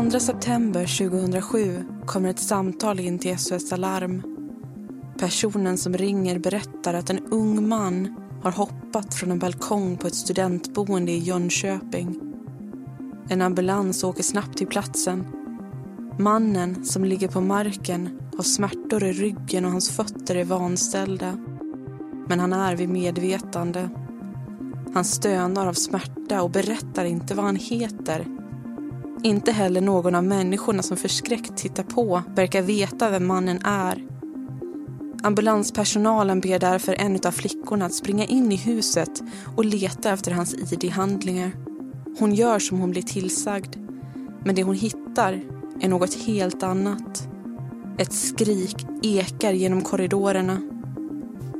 22 september 2007 kommer ett samtal in till SOS Alarm. Personen som ringer berättar att en ung man har hoppat från en balkong på ett studentboende i Jönköping. En ambulans åker snabbt till platsen. Mannen som ligger på marken har smärtor i ryggen och hans fötter är vanställda. Men han är vid medvetande. Han stönar av smärta och berättar inte vad han heter. Inte heller någon av människorna som förskräckt tittar på verkar veta vem mannen är. Ambulanspersonalen ber därför en av flickorna att springa in i huset och leta efter hans ID-handlingar. Hon gör som hon blir tillsagd. Men det hon hittar är något helt annat. Ett skrik ekar genom korridorerna.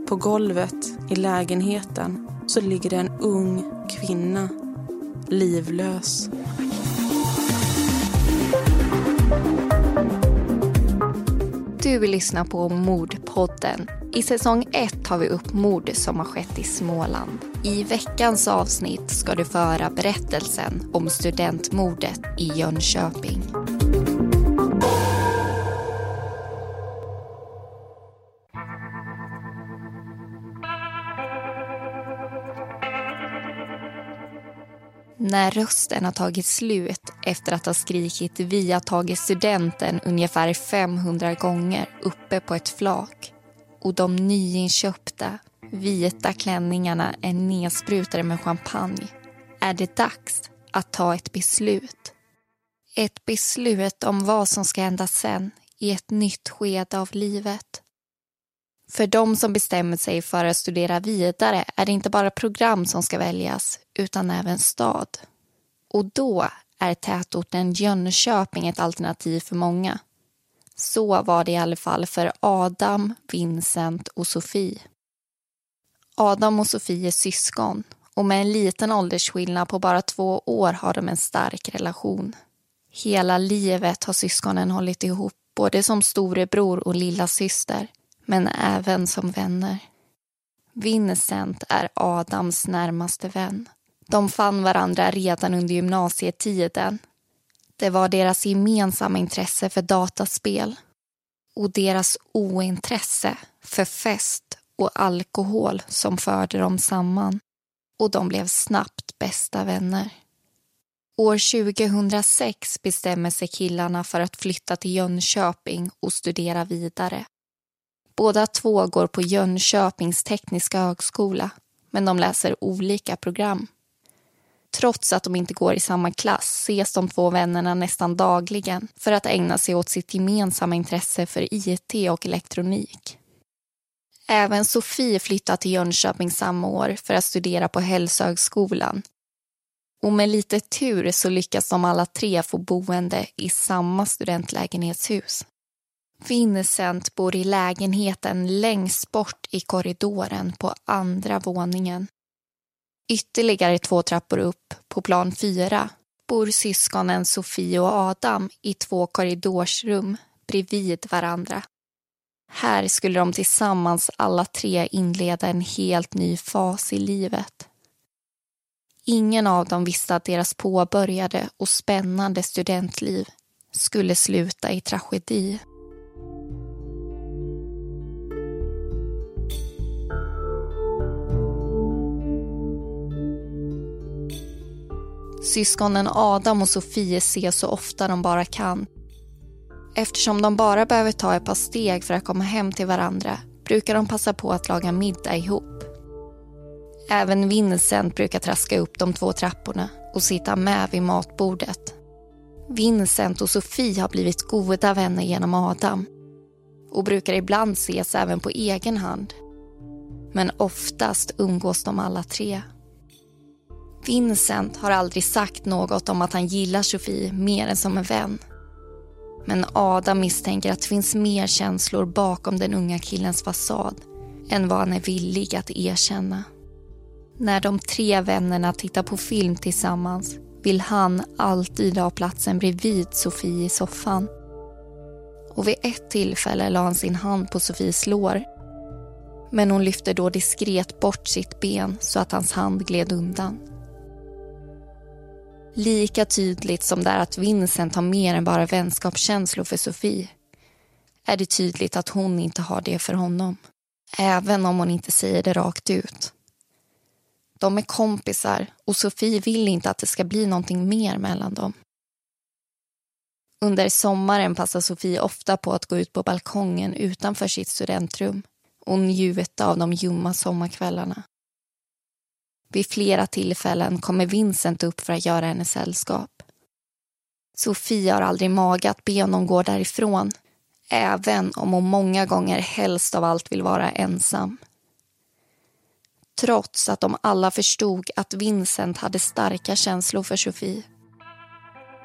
På golvet i lägenheten så ligger det en ung kvinna, livlös. Du lyssnar på Mordpodden. I säsong 1 tar vi upp mord som har skett i Småland. I veckans avsnitt ska du föra berättelsen om studentmordet i Jönköping. När rösten har tagit slut efter att ha skrikit vi har tagit studenten ungefär 500 gånger uppe på ett flak och de nyinköpta vita klänningarna är nedsprutade med champagne är det dags att ta ett beslut. Ett beslut om vad som ska hända sen i ett nytt skede av livet. För de som bestämmer sig för att studera vidare är det inte bara program som ska väljas utan även stad. Och då är tätorten Jönköping ett alternativ för många. Så var det i alla fall för Adam, Vincent och Sofie. Adam och Sofie är syskon och med en liten åldersskillnad på bara två år har de en stark relation. Hela livet har syskonen hållit ihop, både som storebror och lilla syster, men även som vänner. Vincent är Adams närmaste vän. De fann varandra redan under gymnasietiden. Det var deras gemensamma intresse för dataspel och deras ointresse för fest och alkohol som förde dem samman. Och de blev snabbt bästa vänner. År 2006 bestämmer sig killarna för att flytta till Jönköping och studera vidare. Båda två går på Jönköpings tekniska högskola, men de läser olika program. Trots att de inte går i samma klass ses de två vännerna nästan dagligen för att ägna sig åt sitt gemensamma intresse för IT och elektronik. Även Sofie flyttar till Jönköping samma år för att studera på Hälsohögskolan. Och med lite tur så lyckas de alla tre få boende i samma studentlägenhetshus. Vincent bor i lägenheten längst bort i korridoren på andra våningen. Ytterligare två trappor upp, på plan fyra, bor syskonen Sofie och Adam i två korridorsrum bredvid varandra. Här skulle de tillsammans alla tre inleda en helt ny fas i livet. Ingen av dem visste att deras påbörjade och spännande studentliv skulle sluta i tragedi. Syskonen Adam och Sofie ses så ofta de bara kan. Eftersom de bara behöver ta ett par steg för att komma hem till varandra brukar de passa på att laga middag ihop. Även Vincent brukar traska upp de två trapporna och sitta med vid matbordet. Vincent och Sofie har blivit goda vänner genom Adam och brukar ibland ses även på egen hand. Men oftast umgås de alla tre. Vincent har aldrig sagt något om att han gillar Sofie mer än som en vän. Men Adam misstänker att det finns mer känslor bakom den unga killens fasad än vad han är villig att erkänna. När de tre vännerna tittar på film tillsammans vill han alltid ha platsen bredvid Sofie i soffan. Och vid ett tillfälle la han sin hand på Sofies lår. Men hon lyfte då diskret bort sitt ben så att hans hand gled undan. Lika tydligt som det är att Vincent har mer än bara vänskapskänslor för Sofie är det tydligt att hon inte har det för honom. Även om hon inte säger det rakt ut. De är kompisar och Sofie vill inte att det ska bli någonting mer mellan dem. Under sommaren passar Sofie ofta på att gå ut på balkongen utanför sitt studentrum och njuta av de ljumma sommarkvällarna. Vid flera tillfällen kommer Vincent upp för att göra henne sällskap. Sofie har aldrig mage att be honom gå därifrån även om hon många gånger helst av allt vill vara ensam. Trots att de alla förstod att Vincent hade starka känslor för Sofie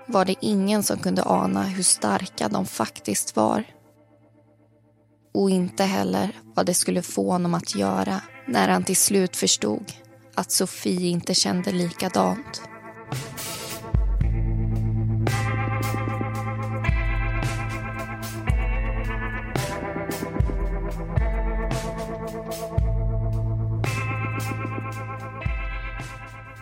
var det ingen som kunde ana hur starka de faktiskt var. Och inte heller vad det skulle få honom att göra när han till slut förstod att Sofie inte kände likadant.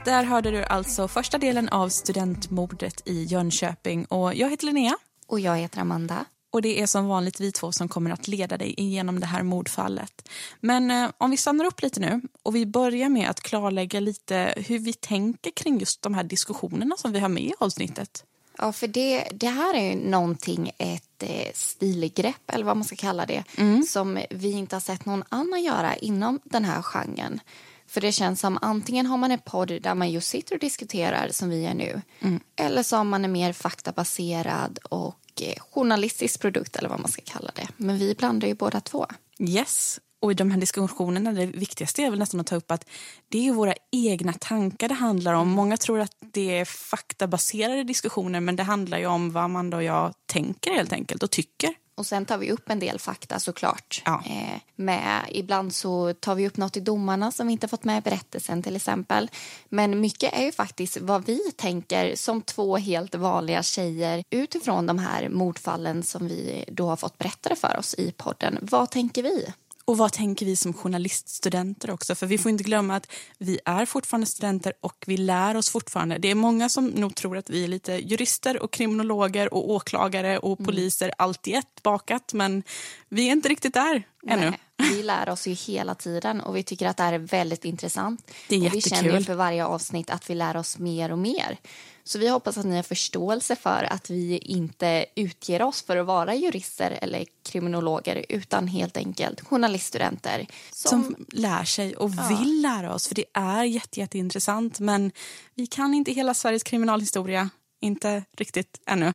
Där hörde du alltså första delen av studentmordet i Jönköping. Och jag heter Linnea. Och jag heter Amanda. Och det är som vanligt vi två som kommer att leda dig igenom det här mordfallet. Men eh, om vi stannar upp lite nu och vi börjar med att klarlägga lite hur vi tänker kring just de här diskussionerna som vi har med i avsnittet. Ja, för det, det här är ju någonting, ett eh, stilgrepp eller vad man ska kalla det, mm. som vi inte har sett någon annan göra inom den här genren. För det känns som antingen har man en podd där man just sitter och diskuterar som vi är nu. Mm. Eller så har man en mer faktabaserad och Eh, journalistisk produkt eller vad man ska kalla det. Men vi blandar ju båda två. Yes. Och i de här diskussionerna, det viktigaste är väl nästan att ta upp att det är våra egna tankar det handlar om. Många tror att det är faktabaserade diskussioner men det handlar ju om vad Amanda och jag tänker helt enkelt och tycker. Och sen tar vi upp en del fakta såklart. Ja. Eh, med, ibland så tar vi upp något i domarna som vi inte fått med i berättelsen till exempel. Men mycket är ju faktiskt vad vi tänker som två helt vanliga tjejer utifrån de här mordfallen som vi då har fått berättade för oss i podden. Vad tänker vi? Och vad tänker vi som journaliststudenter också? För vi får inte glömma att vi är fortfarande studenter och vi lär oss fortfarande. Det är många som nog tror att vi är lite jurister och kriminologer och åklagare och mm. poliser mm. allt i ett bakat. Men vi är inte riktigt där ännu. Nej, vi lär oss ju hela tiden och vi tycker att det här är väldigt intressant. Det är och jättekul. Vi känner för varje avsnitt att vi lär oss mer och mer. Så vi hoppas att ni har förståelse för att vi inte utger oss för att vara jurister eller kriminologer utan helt enkelt journaliststudenter. Som, som lär sig och ja. vill lära oss för det är jätte, jätteintressant men vi kan inte hela Sveriges kriminalhistoria, inte riktigt ännu.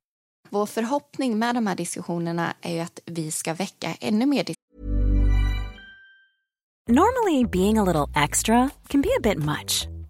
Vår förhoppning med de här diskussionerna är ju att vi ska väcka ännu mer Normally being a little extra can be a bit much.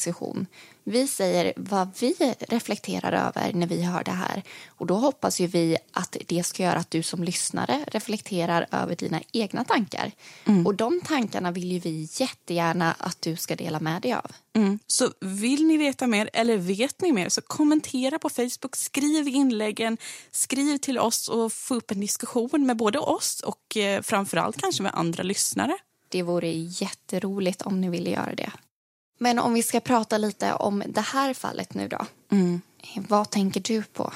session. Vi säger vad vi reflekterar över när vi hör det här. Och då hoppas ju vi att det ska göra att du som lyssnare reflekterar över dina egna tankar. Mm. Och de tankarna vill ju vi jättegärna att du ska dela med dig av. Mm. Så vill ni veta mer eller vet ni mer så kommentera på Facebook, skriv inläggen, skriv till oss och få upp en diskussion med både oss och eh, framförallt kanske med andra lyssnare. Det vore jätteroligt om ni ville göra det. Men om vi ska prata lite om det här fallet nu då. Mm. Vad tänker du på?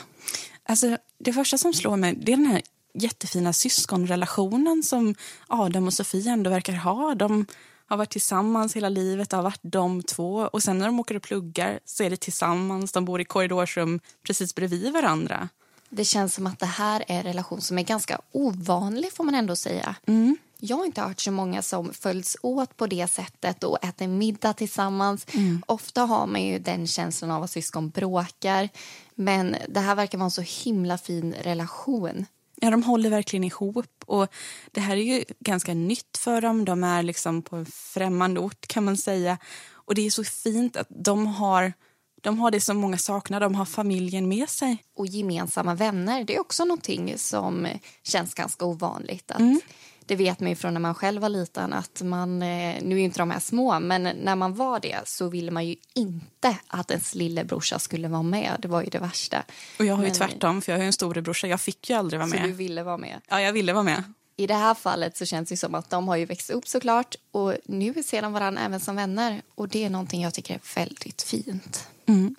Alltså, det första som slår mig det är den här jättefina syskonrelationen som Adam och Sofie ändå verkar ha. De har varit tillsammans hela livet. Har varit de två. Och sen när de åker och pluggar så är det tillsammans. De bor i korridorsrum precis bredvid varandra. Det känns som att det här är en relation som är ganska ovanlig får man ändå säga. Mm. Jag har inte hört så många som följs åt på det sättet och äter middag tillsammans. Mm. Ofta har man ju den känslan av att syskon bråkar. Men det här verkar vara en så himla fin relation. Ja, de håller verkligen ihop. Och Det här är ju ganska nytt för dem. De är liksom på en främmande ort kan man säga. Och det är så fint att de har de har det som många saknar, de har familjen med sig. Och gemensamma vänner, det är också någonting som känns ganska ovanligt. Att mm. Det vet man ju från när man själv var liten att man, eh, nu är inte de här små, men när man var det så ville man ju inte att ens lillebrorsa skulle vara med. Det var ju det värsta. Och jag har ju men, tvärtom, för jag har ju en storebrorsa. Jag fick ju aldrig vara med. Så du ville vara med? Ja, jag ville vara med. I det här fallet så känns det som att de har ju växt upp såklart och nu ser de varandra även som vänner och det är någonting jag tycker är väldigt fint. Mm.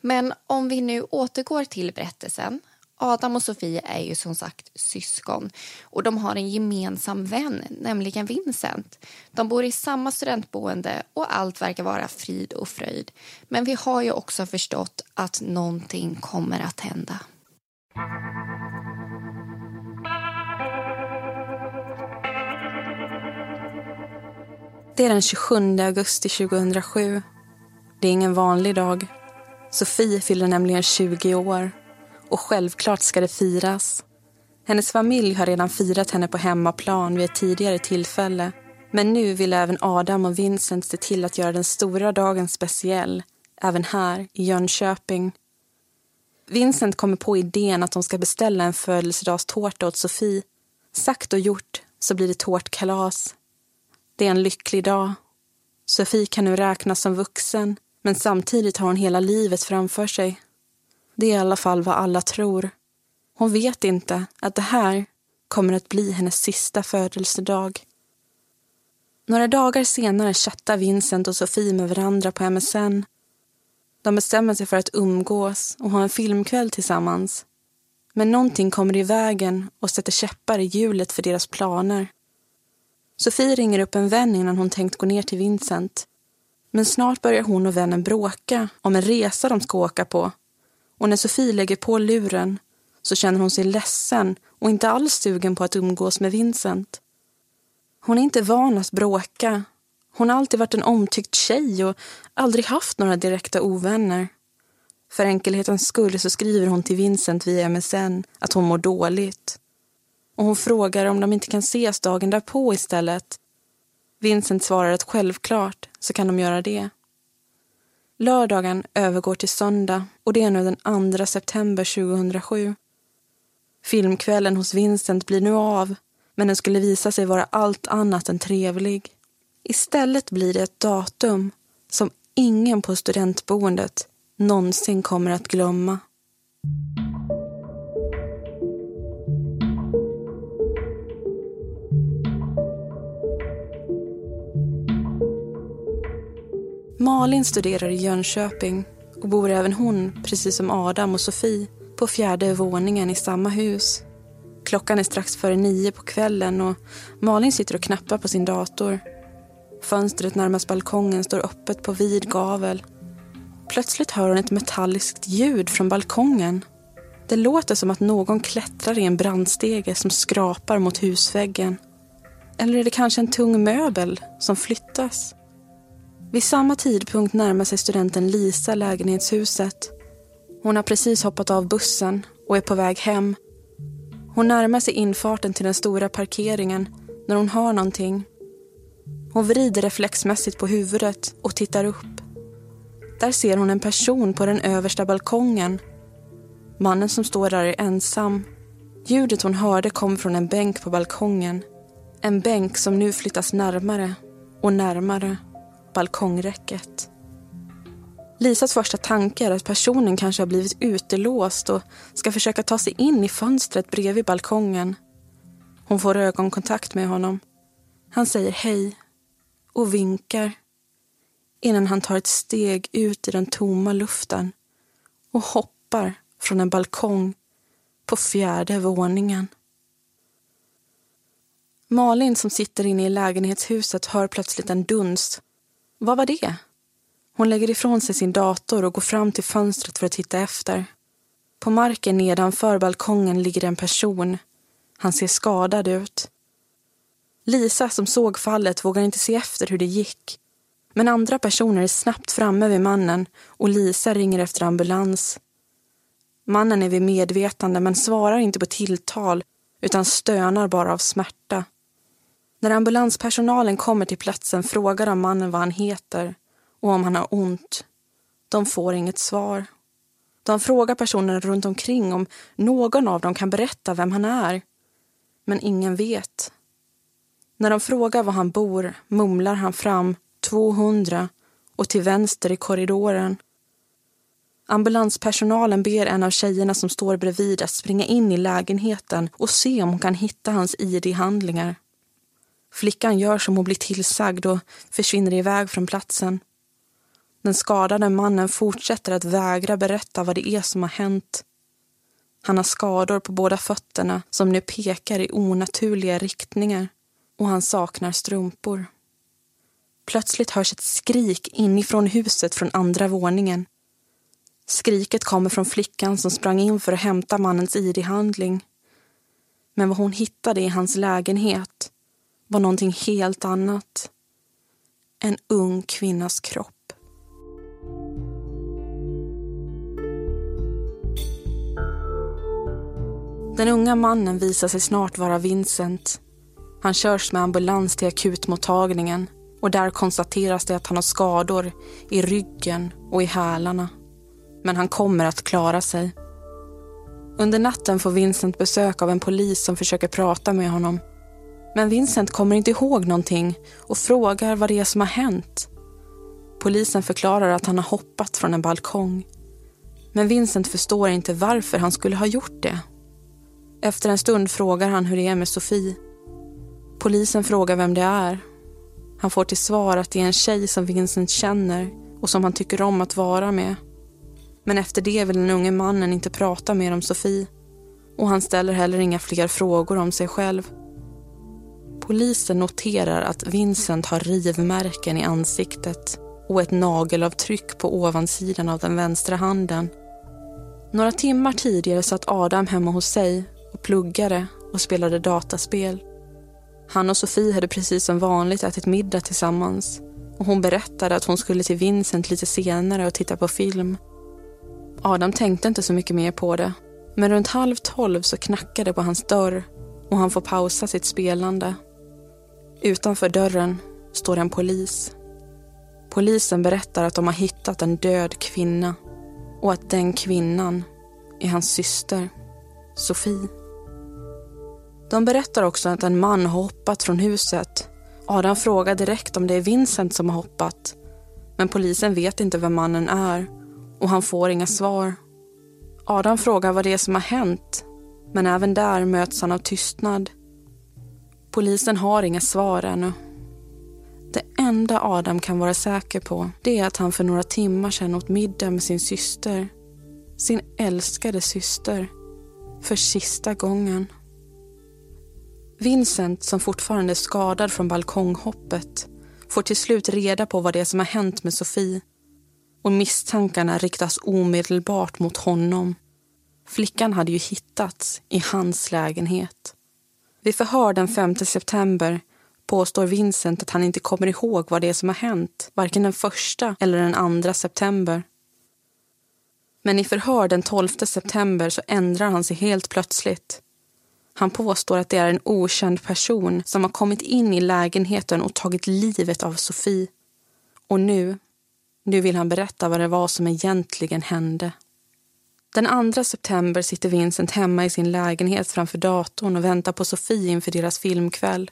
Men om vi nu återgår till berättelsen. Adam och Sofie är ju som sagt syskon och de har en gemensam vän, nämligen Vincent. De bor i samma studentboende och allt verkar vara frid och fröjd. Men vi har ju också förstått att någonting kommer att hända. Det är den 27 augusti 2007. Det är ingen vanlig dag. Sofie fyller nämligen 20 år och självklart ska det firas. Hennes familj har redan firat henne på hemmaplan vid ett tidigare tillfälle. Men nu vill även Adam och Vincent se till att göra den stora dagen speciell, även här i Jönköping. Vincent kommer på idén att de ska beställa en födelsedagstårta åt Sofie. Sagt och gjort så blir det tårtkalas. Det är en lycklig dag. Sofie kan nu räknas som vuxen men samtidigt har hon hela livet framför sig. Det är i alla fall vad alla tror. Hon vet inte att det här kommer att bli hennes sista födelsedag. Några dagar senare chattar Vincent och Sofie med varandra på MSN. De bestämmer sig för att umgås och ha en filmkväll tillsammans. Men någonting kommer i vägen och sätter käppar i hjulet för deras planer. Sofie ringer upp en vän innan hon tänkt gå ner till Vincent. Men snart börjar hon och vännen bråka om en resa de ska åka på. Och när Sofie lägger på luren så känner hon sig ledsen och inte alls sugen på att umgås med Vincent. Hon är inte van att bråka. Hon har alltid varit en omtyckt tjej och aldrig haft några direkta ovänner. För enkelhetens skull så skriver hon till Vincent via MSN att hon mår dåligt. Och hon frågar om de inte kan ses dagen därpå istället. Vincent svarar att självklart så kan de göra det. Lördagen övergår till söndag och det är nu den 2 september 2007. Filmkvällen hos Vincent blir nu av men den skulle visa sig vara allt annat än trevlig. Istället blir det ett datum som ingen på studentboendet någonsin kommer att glömma. Malin studerar i Jönköping och bor även hon, precis som Adam och Sofie, på fjärde våningen i samma hus. Klockan är strax före nio på kvällen och Malin sitter och knappar på sin dator. Fönstret närmast balkongen står öppet på vid gavel. Plötsligt hör hon ett metalliskt ljud från balkongen. Det låter som att någon klättrar i en brandstege som skrapar mot husväggen. Eller är det kanske en tung möbel som flyttas? Vid samma tidpunkt närmar sig studenten Lisa lägenhetshuset. Hon har precis hoppat av bussen och är på väg hem. Hon närmar sig infarten till den stora parkeringen när hon hör någonting. Hon vrider reflexmässigt på huvudet och tittar upp. Där ser hon en person på den översta balkongen. Mannen som står där är ensam. Ljudet hon hörde kom från en bänk på balkongen. En bänk som nu flyttas närmare och närmare balkongräcket. Lisas första tanke är att personen kanske har blivit utelåst och ska försöka ta sig in i fönstret bredvid balkongen. Hon får ögonkontakt med honom. Han säger hej och vinkar innan han tar ett steg ut i den tomma luften och hoppar från en balkong på fjärde våningen. Malin som sitter inne i lägenhetshuset hör plötsligt en duns. Vad var det? Hon lägger ifrån sig sin dator och går fram till fönstret för att titta efter. På marken nedanför balkongen ligger en person. Han ser skadad ut. Lisa som såg fallet vågar inte se efter hur det gick. Men andra personer är snabbt framme vid mannen och Lisa ringer efter ambulans. Mannen är vid medvetande men svarar inte på tilltal utan stönar bara av smärta. När ambulanspersonalen kommer till platsen frågar de mannen vad han heter och om han har ont. De får inget svar. De frågar personerna runt omkring om någon av dem kan berätta vem han är. Men ingen vet. När de frågar var han bor mumlar han fram 200 och till vänster i korridoren. Ambulanspersonalen ber en av tjejerna som står bredvid att springa in i lägenheten och se om hon kan hitta hans ID-handlingar. Flickan gör som hon blir tillsagd och försvinner iväg från platsen. Den skadade mannen fortsätter att vägra berätta vad det är som har hänt. Han har skador på båda fötterna som nu pekar i onaturliga riktningar och han saknar strumpor. Plötsligt hörs ett skrik inifrån huset från andra våningen. Skriket kommer från flickan som sprang in för att hämta mannens id-handling. Men vad hon hittade i hans lägenhet var någonting helt annat. En ung kvinnas kropp. Den unga mannen visar sig snart vara Vincent. Han körs med ambulans till akutmottagningen och där konstateras det att han har skador i ryggen och i hälarna. Men han kommer att klara sig. Under natten får Vincent besök av en polis som försöker prata med honom. Men Vincent kommer inte ihåg någonting och frågar vad det är som har hänt. Polisen förklarar att han har hoppat från en balkong. Men Vincent förstår inte varför han skulle ha gjort det. Efter en stund frågar han hur det är med Sofie. Polisen frågar vem det är. Han får till svar att det är en tjej som Vincent känner och som han tycker om att vara med. Men efter det vill den unge mannen inte prata mer om Sofie och han ställer heller inga fler frågor om sig själv. Polisen noterar att Vincent har rivmärken i ansiktet och ett nagelavtryck på ovansidan av den vänstra handen. Några timmar tidigare satt Adam hemma hos sig och pluggade och spelade dataspel. Han och Sofie hade precis som vanligt ätit middag tillsammans och hon berättade att hon skulle till Vincent lite senare och titta på film. Adam tänkte inte så mycket mer på det men runt halv tolv så knackade på hans dörr och han får pausa sitt spelande. Utanför dörren står en polis. Polisen berättar att de har hittat en död kvinna och att den kvinnan är hans syster, Sofie. De berättar också att en man har hoppat från huset. Adam frågar direkt om det är Vincent som har hoppat. Men polisen vet inte vem mannen är och han får inga svar. Adam frågar vad det är som har hänt men även där möts han av tystnad. Polisen har inga svar ännu. Det enda Adam kan vara säker på det är att han för några timmar sedan åt middag med sin syster. Sin älskade syster. För sista gången. Vincent, som fortfarande är skadad från balkonghoppet får till slut reda på vad det är som har hänt med Sofie och misstankarna riktas omedelbart mot honom. Flickan hade ju hittats i hans lägenhet. Vid förhör den 5 september påstår Vincent att han inte kommer ihåg vad det är som har hänt varken den första eller den andra september. Men i förhör den 12 september så ändrar han sig helt plötsligt han påstår att det är en okänd person som har kommit in i lägenheten och tagit livet av Sofie. Och nu, nu vill han berätta vad det var som egentligen hände. Den 2 september sitter Vincent hemma i sin lägenhet framför datorn och väntar på Sofie inför deras filmkväll.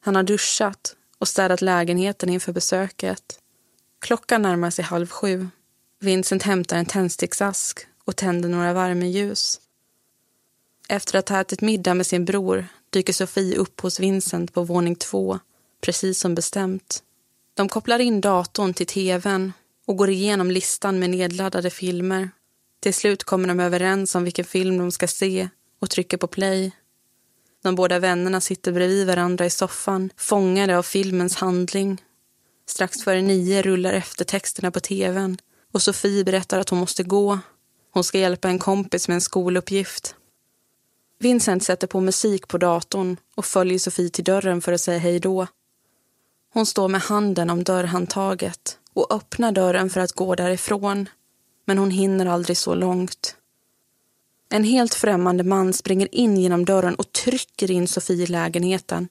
Han har duschat och städat lägenheten inför besöket. Klockan närmar sig halv sju. Vincent hämtar en tändsticksask och tänder några värmeljus. Efter att ha ätit middag med sin bror dyker Sofie upp hos Vincent på våning två, precis som bestämt. De kopplar in datorn till tvn och går igenom listan med nedladdade filmer. Till slut kommer de överens om vilken film de ska se och trycker på play. De båda vännerna sitter bredvid varandra i soffan, fångade av filmens handling. Strax före nio rullar eftertexterna på tvn och Sofie berättar att hon måste gå. Hon ska hjälpa en kompis med en skoluppgift. Vincent sätter på musik på datorn och följer Sofie till dörren för att säga hej då. Hon står med handen om dörrhandtaget och öppnar dörren för att gå därifrån. Men hon hinner aldrig så långt. En helt främmande man springer in genom dörren och trycker in Sofie i lägenheten.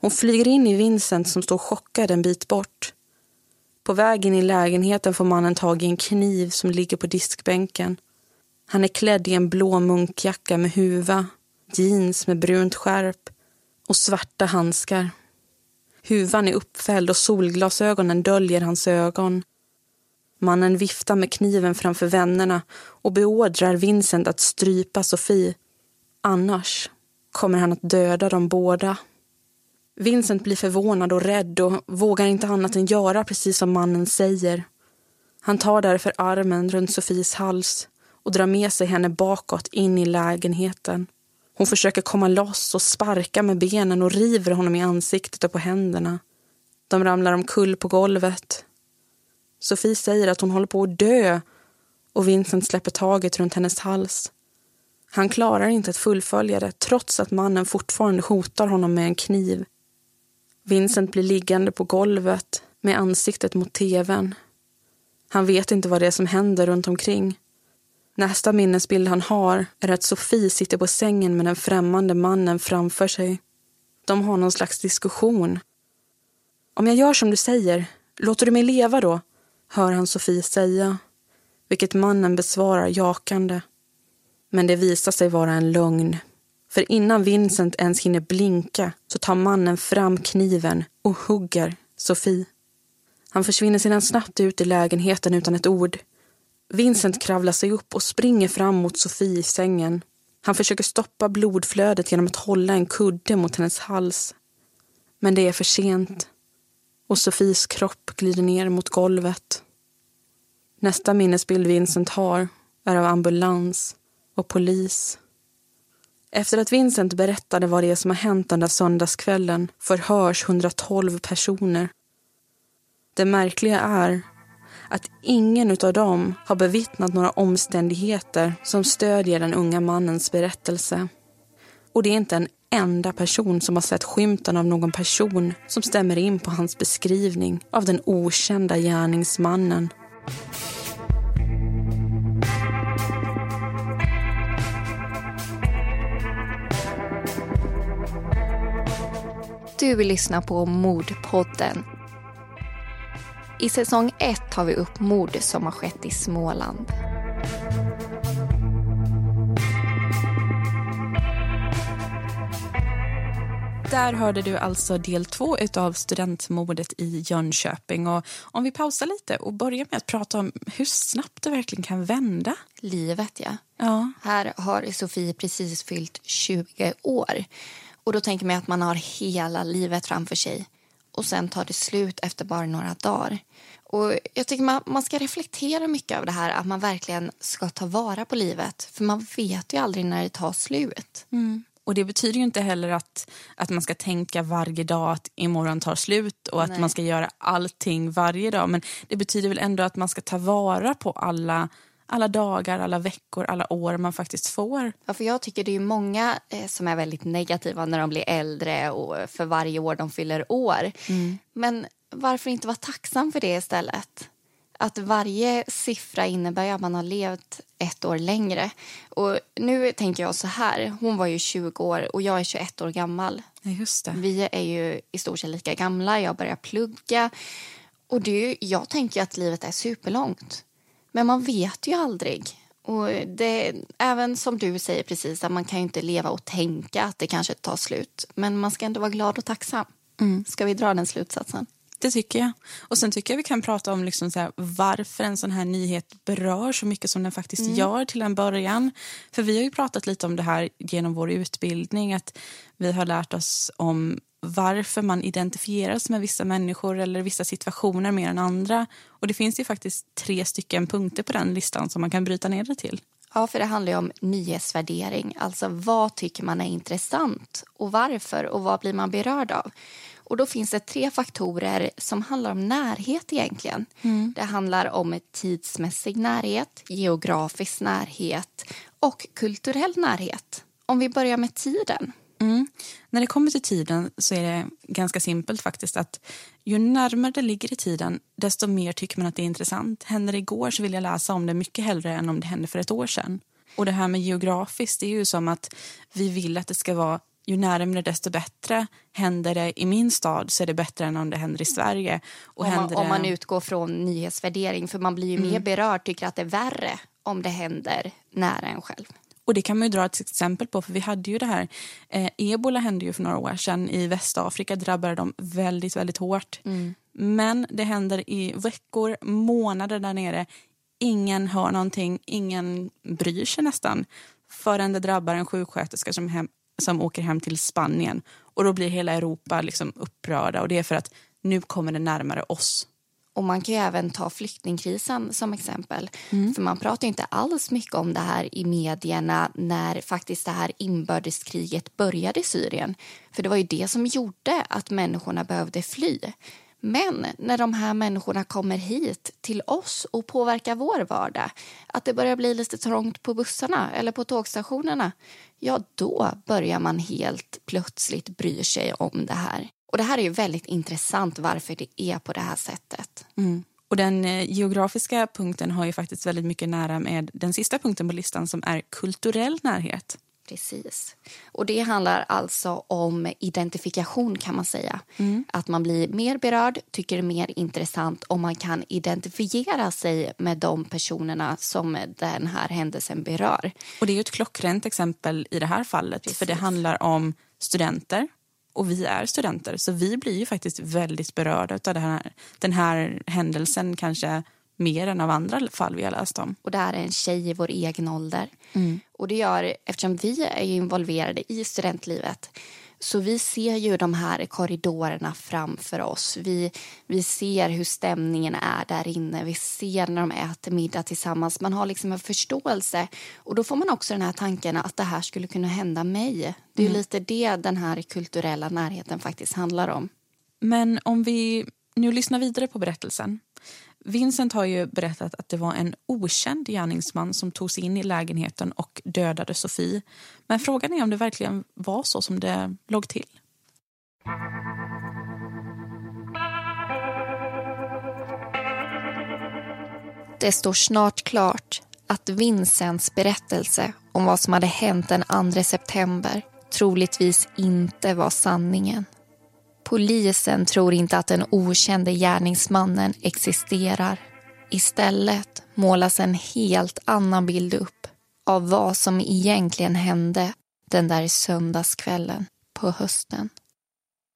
Hon flyger in i Vincent som står chockad en bit bort. På väg in i lägenheten får mannen tag i en kniv som ligger på diskbänken. Han är klädd i en blå munkjacka med huva, jeans med brunt skärp och svarta handskar. Huvan är uppfälld och solglasögonen döljer hans ögon. Mannen viftar med kniven framför vännerna och beordrar Vincent att strypa Sofie. Annars kommer han att döda dem båda. Vincent blir förvånad och rädd och vågar inte annat än göra precis som mannen säger. Han tar därför armen runt Sofies hals och drar med sig henne bakåt in i lägenheten. Hon försöker komma loss och sparka med benen och river honom i ansiktet och på händerna. De ramlar omkull på golvet. Sofie säger att hon håller på att dö och Vincent släpper taget runt hennes hals. Han klarar inte att fullfölja det trots att mannen fortfarande hotar honom med en kniv. Vincent blir liggande på golvet med ansiktet mot tvn. Han vet inte vad det är som händer runt omkring. Nästa minnesbild han har är att Sofie sitter på sängen med den främmande mannen framför sig. De har någon slags diskussion. Om jag gör som du säger, låter du mig leva då? Hör han Sofie säga, vilket mannen besvarar jakande. Men det visar sig vara en lögn. För innan Vincent ens hinner blinka så tar mannen fram kniven och hugger Sofie. Han försvinner sedan snabbt ut i lägenheten utan ett ord. Vincent kravlar sig upp och springer fram mot Sofie i sängen. Han försöker stoppa blodflödet genom att hålla en kudde mot hennes hals. Men det är för sent och Sofies kropp glider ner mot golvet. Nästa minnesbild Vincent har är av ambulans och polis. Efter att Vincent berättade vad det är som har hänt den där söndagskvällen förhörs 112 personer. Det märkliga är att ingen av dem har bevittnat några omständigheter som stödjer den unga mannens berättelse. Och det är inte en enda person som har sett skymten av någon person som stämmer in på hans beskrivning av den okända gärningsmannen. Du vill lyssna på Mordpodden. I säsong 1 tar vi upp mord som har skett i Småland. Där hörde du alltså del två av studentmordet i Jönköping. Och om vi pausar lite och börjar med att prata om hur snabbt det verkligen kan vända. Livet, ja. Ja. Här har Sofie precis fyllt 20 år. Och Då tänker man att man har hela livet framför sig och sen tar det slut efter bara några dagar. Och jag tycker man, man ska reflektera mycket över det här, att man verkligen ska ta vara på livet. För man vet ju aldrig när det tar slut. Mm. Och Det betyder ju inte heller att, att man ska tänka varje dag att imorgon tar slut och att Nej. man ska göra allting varje dag. Men det betyder väl ändå att man ska ta vara på alla, alla dagar, alla veckor, alla år man faktiskt får. Ja, för jag tycker det är många eh, som är väldigt negativa när de blir äldre och för varje år de fyller år. Men varför inte vara tacksam för det istället? Att varje siffra innebär att man har levt ett år längre. Och nu tänker jag så här, hon var ju 20 år och jag är 21 år gammal. Ja, just det. Vi är ju i stort sett lika gamla, jag börjar plugga. Och det jag tänker att livet är superlångt. Men man vet ju aldrig. Och det, även som du säger precis, att man kan ju inte leva och tänka att det kanske tar slut. Men man ska ändå vara glad och tacksam. Ska vi dra den slutsatsen? Det tycker jag. Och Sen tycker jag vi kan prata om liksom så här, varför en sån här nyhet berör så mycket som den faktiskt gör till en början. För Vi har ju pratat lite om det här genom vår utbildning. Att Vi har lärt oss om varför man identifieras med vissa människor eller vissa situationer mer än andra. Och Det finns ju faktiskt tre stycken punkter på den listan som man kan bryta ner det till. Ja, för det handlar om nyhetsvärdering. Alltså vad tycker man är intressant och varför och vad blir man berörd av? Och då finns det tre faktorer som handlar om närhet egentligen. Mm. Det handlar om tidsmässig närhet, geografisk närhet och kulturell närhet. Om vi börjar med tiden. Mm. När det kommer till tiden så är det ganska simpelt faktiskt att ju närmare det ligger i tiden desto mer tycker man att det är intressant. Händer det igår så vill jag läsa om det mycket hellre än om det hände för ett år sedan. Och det här med geografiskt, det är ju som att vi vill att det ska vara ju närmare desto bättre. Händer det i min stad så är det bättre än om det händer i Sverige. Och om, man, det... om man utgår från nyhetsvärdering, för man blir ju mm. mer berörd, tycker att det är värre om det händer nära en själv. Och det kan man ju dra ett exempel på, för vi hade ju det här, eh, ebola hände ju för några år sedan i Västafrika, drabbade dem väldigt, väldigt hårt. Mm. Men det händer i veckor, månader där nere. Ingen hör någonting, ingen bryr sig nästan förrän det drabbar en sjuksköterska som, hem, som åker hem till Spanien. Och då blir hela Europa liksom upprörda och det är för att nu kommer det närmare oss. Och man kan ju även ta flyktingkrisen som exempel. Mm. För man pratar inte alls mycket om det här i medierna när faktiskt det här inbördeskriget började i Syrien. För det var ju det som gjorde att människorna behövde fly. Men när de här människorna kommer hit till oss och påverkar vår vardag, att det börjar bli lite trångt på bussarna eller på tågstationerna, ja då börjar man helt plötsligt bry sig om det här. Och Det här är ju väldigt intressant varför det är på det här sättet. Mm. Och Den eh, geografiska punkten har ju faktiskt väldigt mycket nära med den sista punkten på listan som är kulturell närhet. Precis. Och Det handlar alltså om identifikation kan man säga. Mm. Att man blir mer berörd, tycker det är mer intressant om man kan identifiera sig med de personerna som den här händelsen berör. Och Det är ett klockrent exempel i det här fallet. Precis. För det handlar om studenter och vi är studenter så vi blir ju faktiskt väldigt berörda av här, den här händelsen kanske mer än av andra fall vi har läst om. Och det här är en tjej i vår egen ålder. Mm. Och det gör, eftersom vi är involverade i studentlivet så vi ser ju de här korridorerna framför oss. Vi, vi ser hur stämningen är där inne. Vi ser när de äter middag tillsammans. Man har liksom en förståelse. Och då får man också den här tanken att det här skulle kunna hända mig. Det är mm. lite det den här kulturella närheten faktiskt handlar om. Men om vi nu lyssnar vidare på berättelsen Vincent har ju berättat att det var en okänd gärningsman som tog sig in i lägenheten och dödade Sofie. Men frågan är om det verkligen var så som det låg till. Det står snart klart att Vincents berättelse om vad som hade hänt den 2 september troligtvis inte var sanningen. Polisen tror inte att den okände gärningsmannen existerar. Istället målas en helt annan bild upp av vad som egentligen hände den där söndagskvällen på hösten.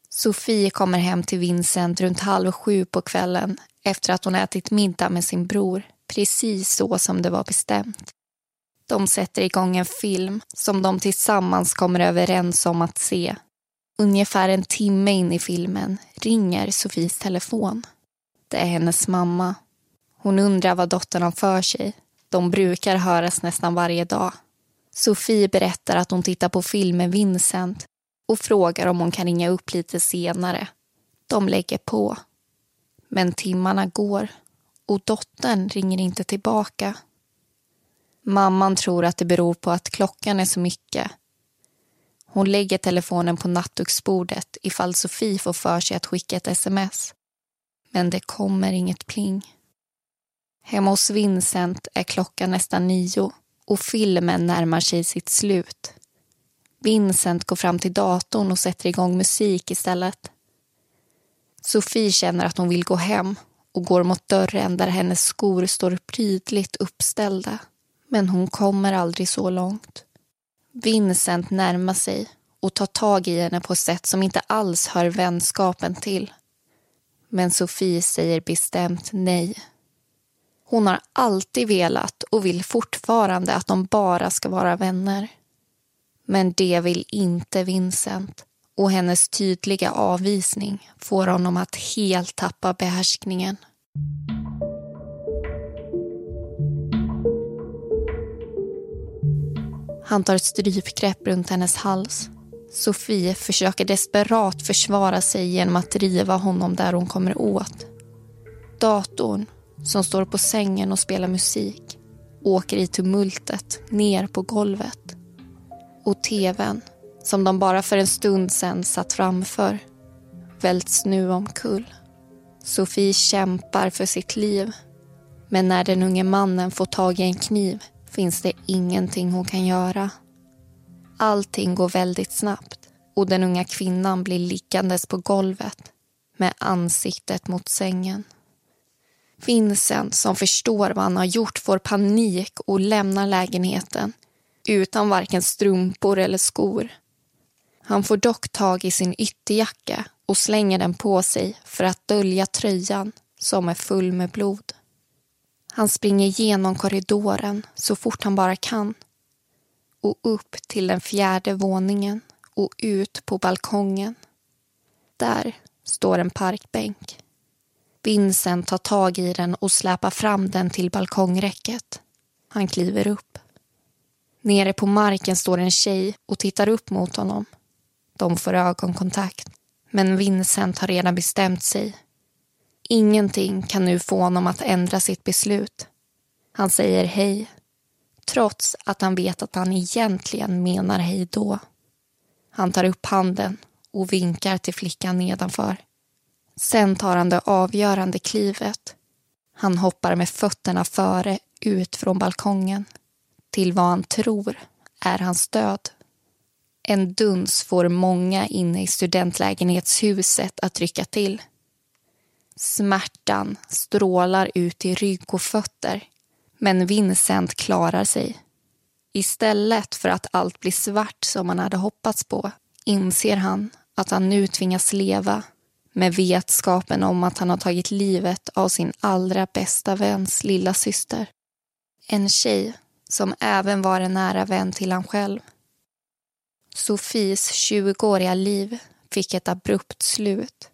Sofie kommer hem till Vincent runt halv sju på kvällen efter att hon ätit middag med sin bror, precis så som det var bestämt. De sätter igång en film som de tillsammans kommer överens om att se Ungefär en timme in i filmen ringer Sofies telefon. Det är hennes mamma. Hon undrar vad dottern har för sig. De brukar höras nästan varje dag. Sofie berättar att hon tittar på film med Vincent och frågar om hon kan ringa upp lite senare. De lägger på. Men timmarna går och dottern ringer inte tillbaka. Mamman tror att det beror på att klockan är så mycket hon lägger telefonen på nattduksbordet ifall Sofie får för sig att skicka ett sms. Men det kommer inget pling. Hemma hos Vincent är klockan nästan nio och filmen närmar sig sitt slut. Vincent går fram till datorn och sätter igång musik istället. Sofie känner att hon vill gå hem och går mot dörren där hennes skor står prydligt uppställda. Men hon kommer aldrig så långt. Vincent närmar sig och tar tag i henne på ett sätt som inte alls hör vänskapen till. Men Sofie säger bestämt nej. Hon har alltid velat och vill fortfarande att de bara ska vara vänner. Men det vill inte Vincent och hennes tydliga avvisning får honom att helt tappa behärskningen. Han tar ett strypgrepp runt hennes hals. Sofie försöker desperat försvara sig genom att driva honom där hon kommer åt. Datorn, som står på sängen och spelar musik, åker i tumultet ner på golvet. Och tvn, som de bara för en stund sen satt framför, välts nu omkull. Sofie kämpar för sitt liv. Men när den unge mannen får tag i en kniv finns det ingenting hon kan göra. Allting går väldigt snabbt och den unga kvinnan blir liggandes på golvet med ansiktet mot sängen. Vincent, som förstår vad han har gjort, får panik och lämnar lägenheten utan varken strumpor eller skor. Han får dock tag i sin ytterjacka och slänger den på sig för att dölja tröjan som är full med blod. Han springer genom korridoren så fort han bara kan och upp till den fjärde våningen och ut på balkongen. Där står en parkbänk. Vincent tar tag i den och släpar fram den till balkongräcket. Han kliver upp. Nere på marken står en tjej och tittar upp mot honom. De får ögonkontakt. Men Vincent har redan bestämt sig. Ingenting kan nu få honom att ändra sitt beslut. Han säger hej, trots att han vet att han egentligen menar hej då. Han tar upp handen och vinkar till flickan nedanför. Sen tar han det avgörande klivet. Han hoppar med fötterna före ut från balkongen till vad han tror är hans död. En duns får många inne i studentlägenhetshuset att rycka till. Smärtan strålar ut i rygg och fötter men Vincent klarar sig. Istället för att allt blir svart som han hade hoppats på inser han att han nu tvingas leva med vetskapen om att han har tagit livet av sin allra bästa väns lilla syster. En tjej som även var en nära vän till han själv. Sofies 20-åriga liv fick ett abrupt slut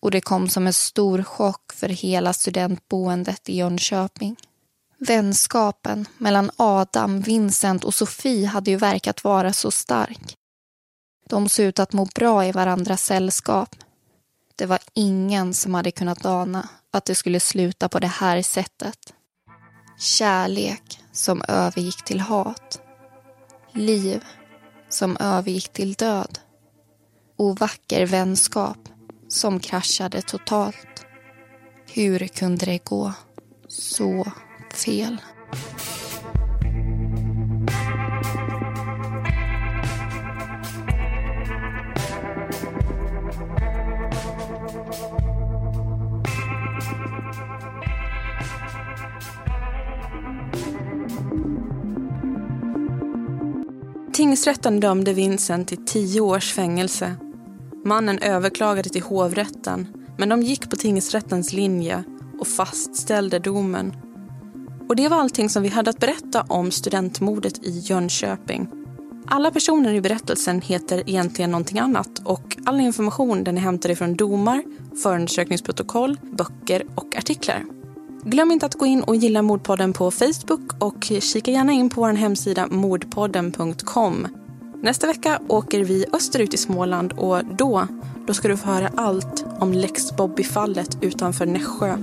och det kom som en stor chock för hela studentboendet i Jönköping. Vänskapen mellan Adam, Vincent och Sofie hade ju verkat vara så stark. De såg ut att må bra i varandras sällskap. Det var ingen som hade kunnat ana att det skulle sluta på det här sättet. Kärlek som övergick till hat. Liv som övergick till död. Och vacker vänskap som kraschade totalt. Hur kunde det gå så fel? Tingsrätten dömde Vincent till tio års fängelse. Mannen överklagade till hovrätten men de gick på tingsrättens linje och fastställde domen. Och det var allting som vi hade att berätta om studentmordet i Jönköping. Alla personer i berättelsen heter egentligen någonting annat och all information den är hämtad ifrån domar, förundersökningsprotokoll, böcker och artiklar. Glöm inte att gå in och gilla Mordpodden på Facebook och kika gärna in på vår hemsida mordpodden.com. Nästa vecka åker vi österut i Småland och då, då ska du få höra allt om Lex Bobby-fallet utanför Nässjö.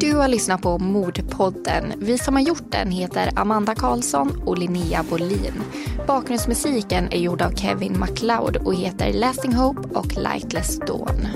Du har lyssnat på Mordpodden. Vi som har gjort den heter Amanda Karlsson och Linnea Bolin. Bakgrundsmusiken är gjord av Kevin MacLeod och heter Lasting Hope och Lightless Dawn.